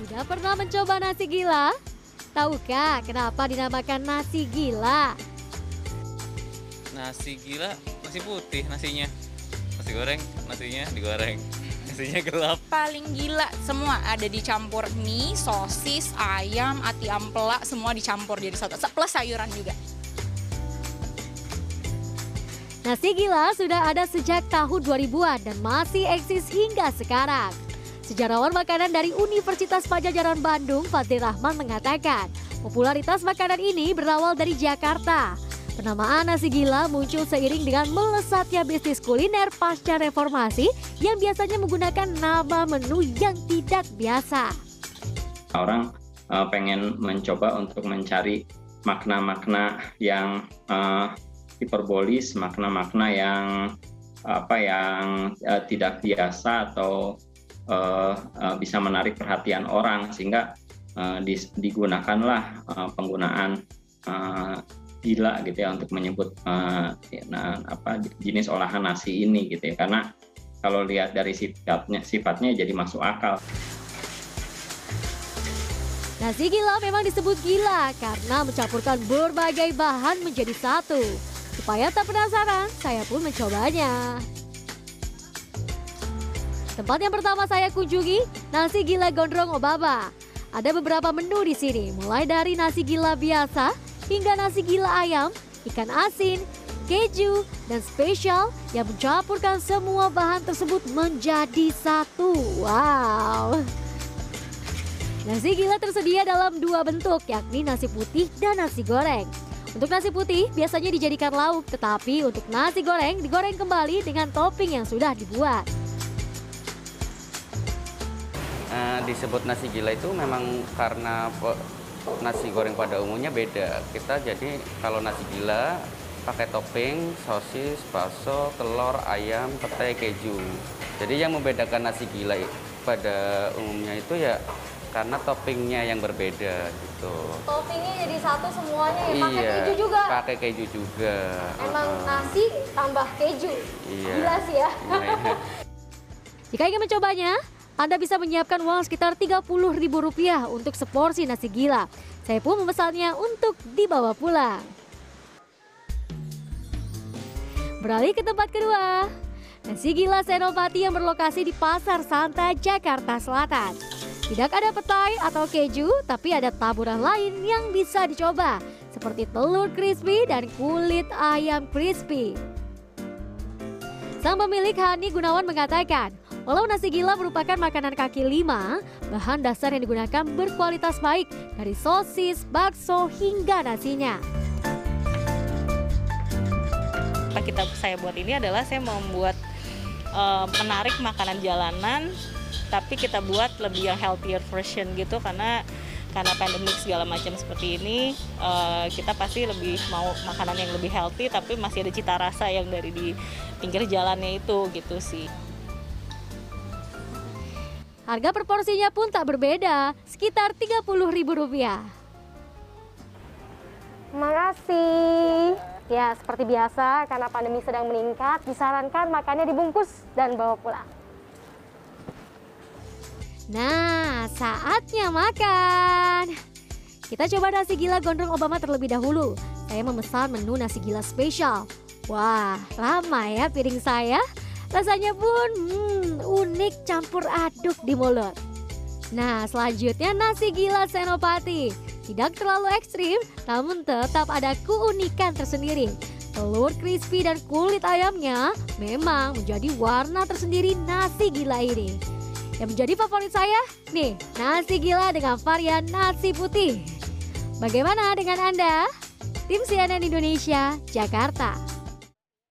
Sudah pernah mencoba nasi gila? Tahukah kenapa dinamakan nasi gila? Nasi gila, nasi putih nasinya. Nasi goreng, nasinya digoreng. Nasinya gelap. paling gila semua ada dicampur mie, sosis, ayam, ati ampela semua dicampur jadi satu plus sayuran juga. Nasi gila sudah ada sejak tahun 2000-an dan masih eksis hingga sekarang. Sejarawan makanan dari Universitas Pajajaran Bandung, Fadli Rahman mengatakan, popularitas makanan ini berawal dari Jakarta. Penamaan nasi gila muncul seiring dengan melesatnya bisnis kuliner pasca reformasi yang biasanya menggunakan nama menu yang tidak biasa. orang uh, pengen mencoba untuk mencari makna-makna yang uh, hiperbolis, makna-makna yang apa yang uh, tidak biasa atau uh, bisa menarik perhatian orang sehingga uh, digunakanlah uh, penggunaan uh, gila gitu ya untuk menyebut uh, nah, apa jenis olahan nasi ini gitu ya karena kalau lihat dari sifatnya sifatnya jadi masuk akal Nasi gila memang disebut gila karena mencampurkan berbagai bahan menjadi satu. Supaya tak penasaran, saya pun mencobanya. Tempat yang pertama saya kunjungi, nasi gila gondrong Obaba. Ada beberapa menu di sini, mulai dari nasi gila biasa hingga nasi gila ayam, ikan asin, keju, dan spesial yang mencampurkan semua bahan tersebut menjadi satu. Wow! Nasi gila tersedia dalam dua bentuk, yakni nasi putih dan nasi goreng. Untuk nasi putih biasanya dijadikan lauk, tetapi untuk nasi goreng digoreng kembali dengan topping yang sudah dibuat. Eh, disebut nasi gila itu memang karena nasi goreng pada umumnya beda. Kita jadi kalau nasi gila pakai topping sosis, bakso, telur, ayam, petai, keju. Jadi yang membedakan nasi gila pada umumnya itu ya karena toppingnya yang berbeda gitu. Toppingnya jadi satu semuanya iya, pakai keju juga. Heeh. nasi tambah keju. Iya. sih ya. Iya. Jika ingin mencobanya, Anda bisa menyiapkan uang sekitar Rp30.000 untuk seporsi nasi gila. Saya pun memesannya untuk dibawa pulang. Beralih ke tempat kedua. Nasi gila Senopati yang berlokasi di Pasar Santa, Jakarta Selatan. Tidak ada petai atau keju, tapi ada taburan lain yang bisa dicoba, seperti telur crispy dan kulit ayam crispy. Sang pemilik Hani Gunawan mengatakan, walau nasi gila merupakan makanan kaki lima, bahan dasar yang digunakan berkualitas baik dari sosis, bakso hingga nasinya. apa kita saya buat ini adalah saya membuat eh, menarik makanan jalanan tapi kita buat lebih yang healthier version gitu karena karena pandemik segala macam seperti ini eh, kita pasti lebih mau makanan yang lebih healthy tapi masih ada cita rasa yang dari di pinggir jalannya itu gitu sih Harga per porsinya pun tak berbeda, sekitar Rp30.000. Terima kasih. Ya, seperti biasa, karena pandemi sedang meningkat, disarankan makannya dibungkus dan bawa pulang. Nah, saatnya makan. Kita coba nasi gila gondrong Obama terlebih dahulu. Saya memesan menu nasi gila spesial. Wah, lama ya piring saya. Rasanya pun hmm, unik campur aduk di mulut. Nah, selanjutnya nasi gila Senopati. Tidak terlalu ekstrim, namun tetap ada keunikan tersendiri. Telur crispy dan kulit ayamnya memang menjadi warna tersendiri nasi gila ini. Yang menjadi favorit saya, nih, nasi gila dengan varian nasi putih. Bagaimana dengan Anda? Tim CNN Indonesia, Jakarta.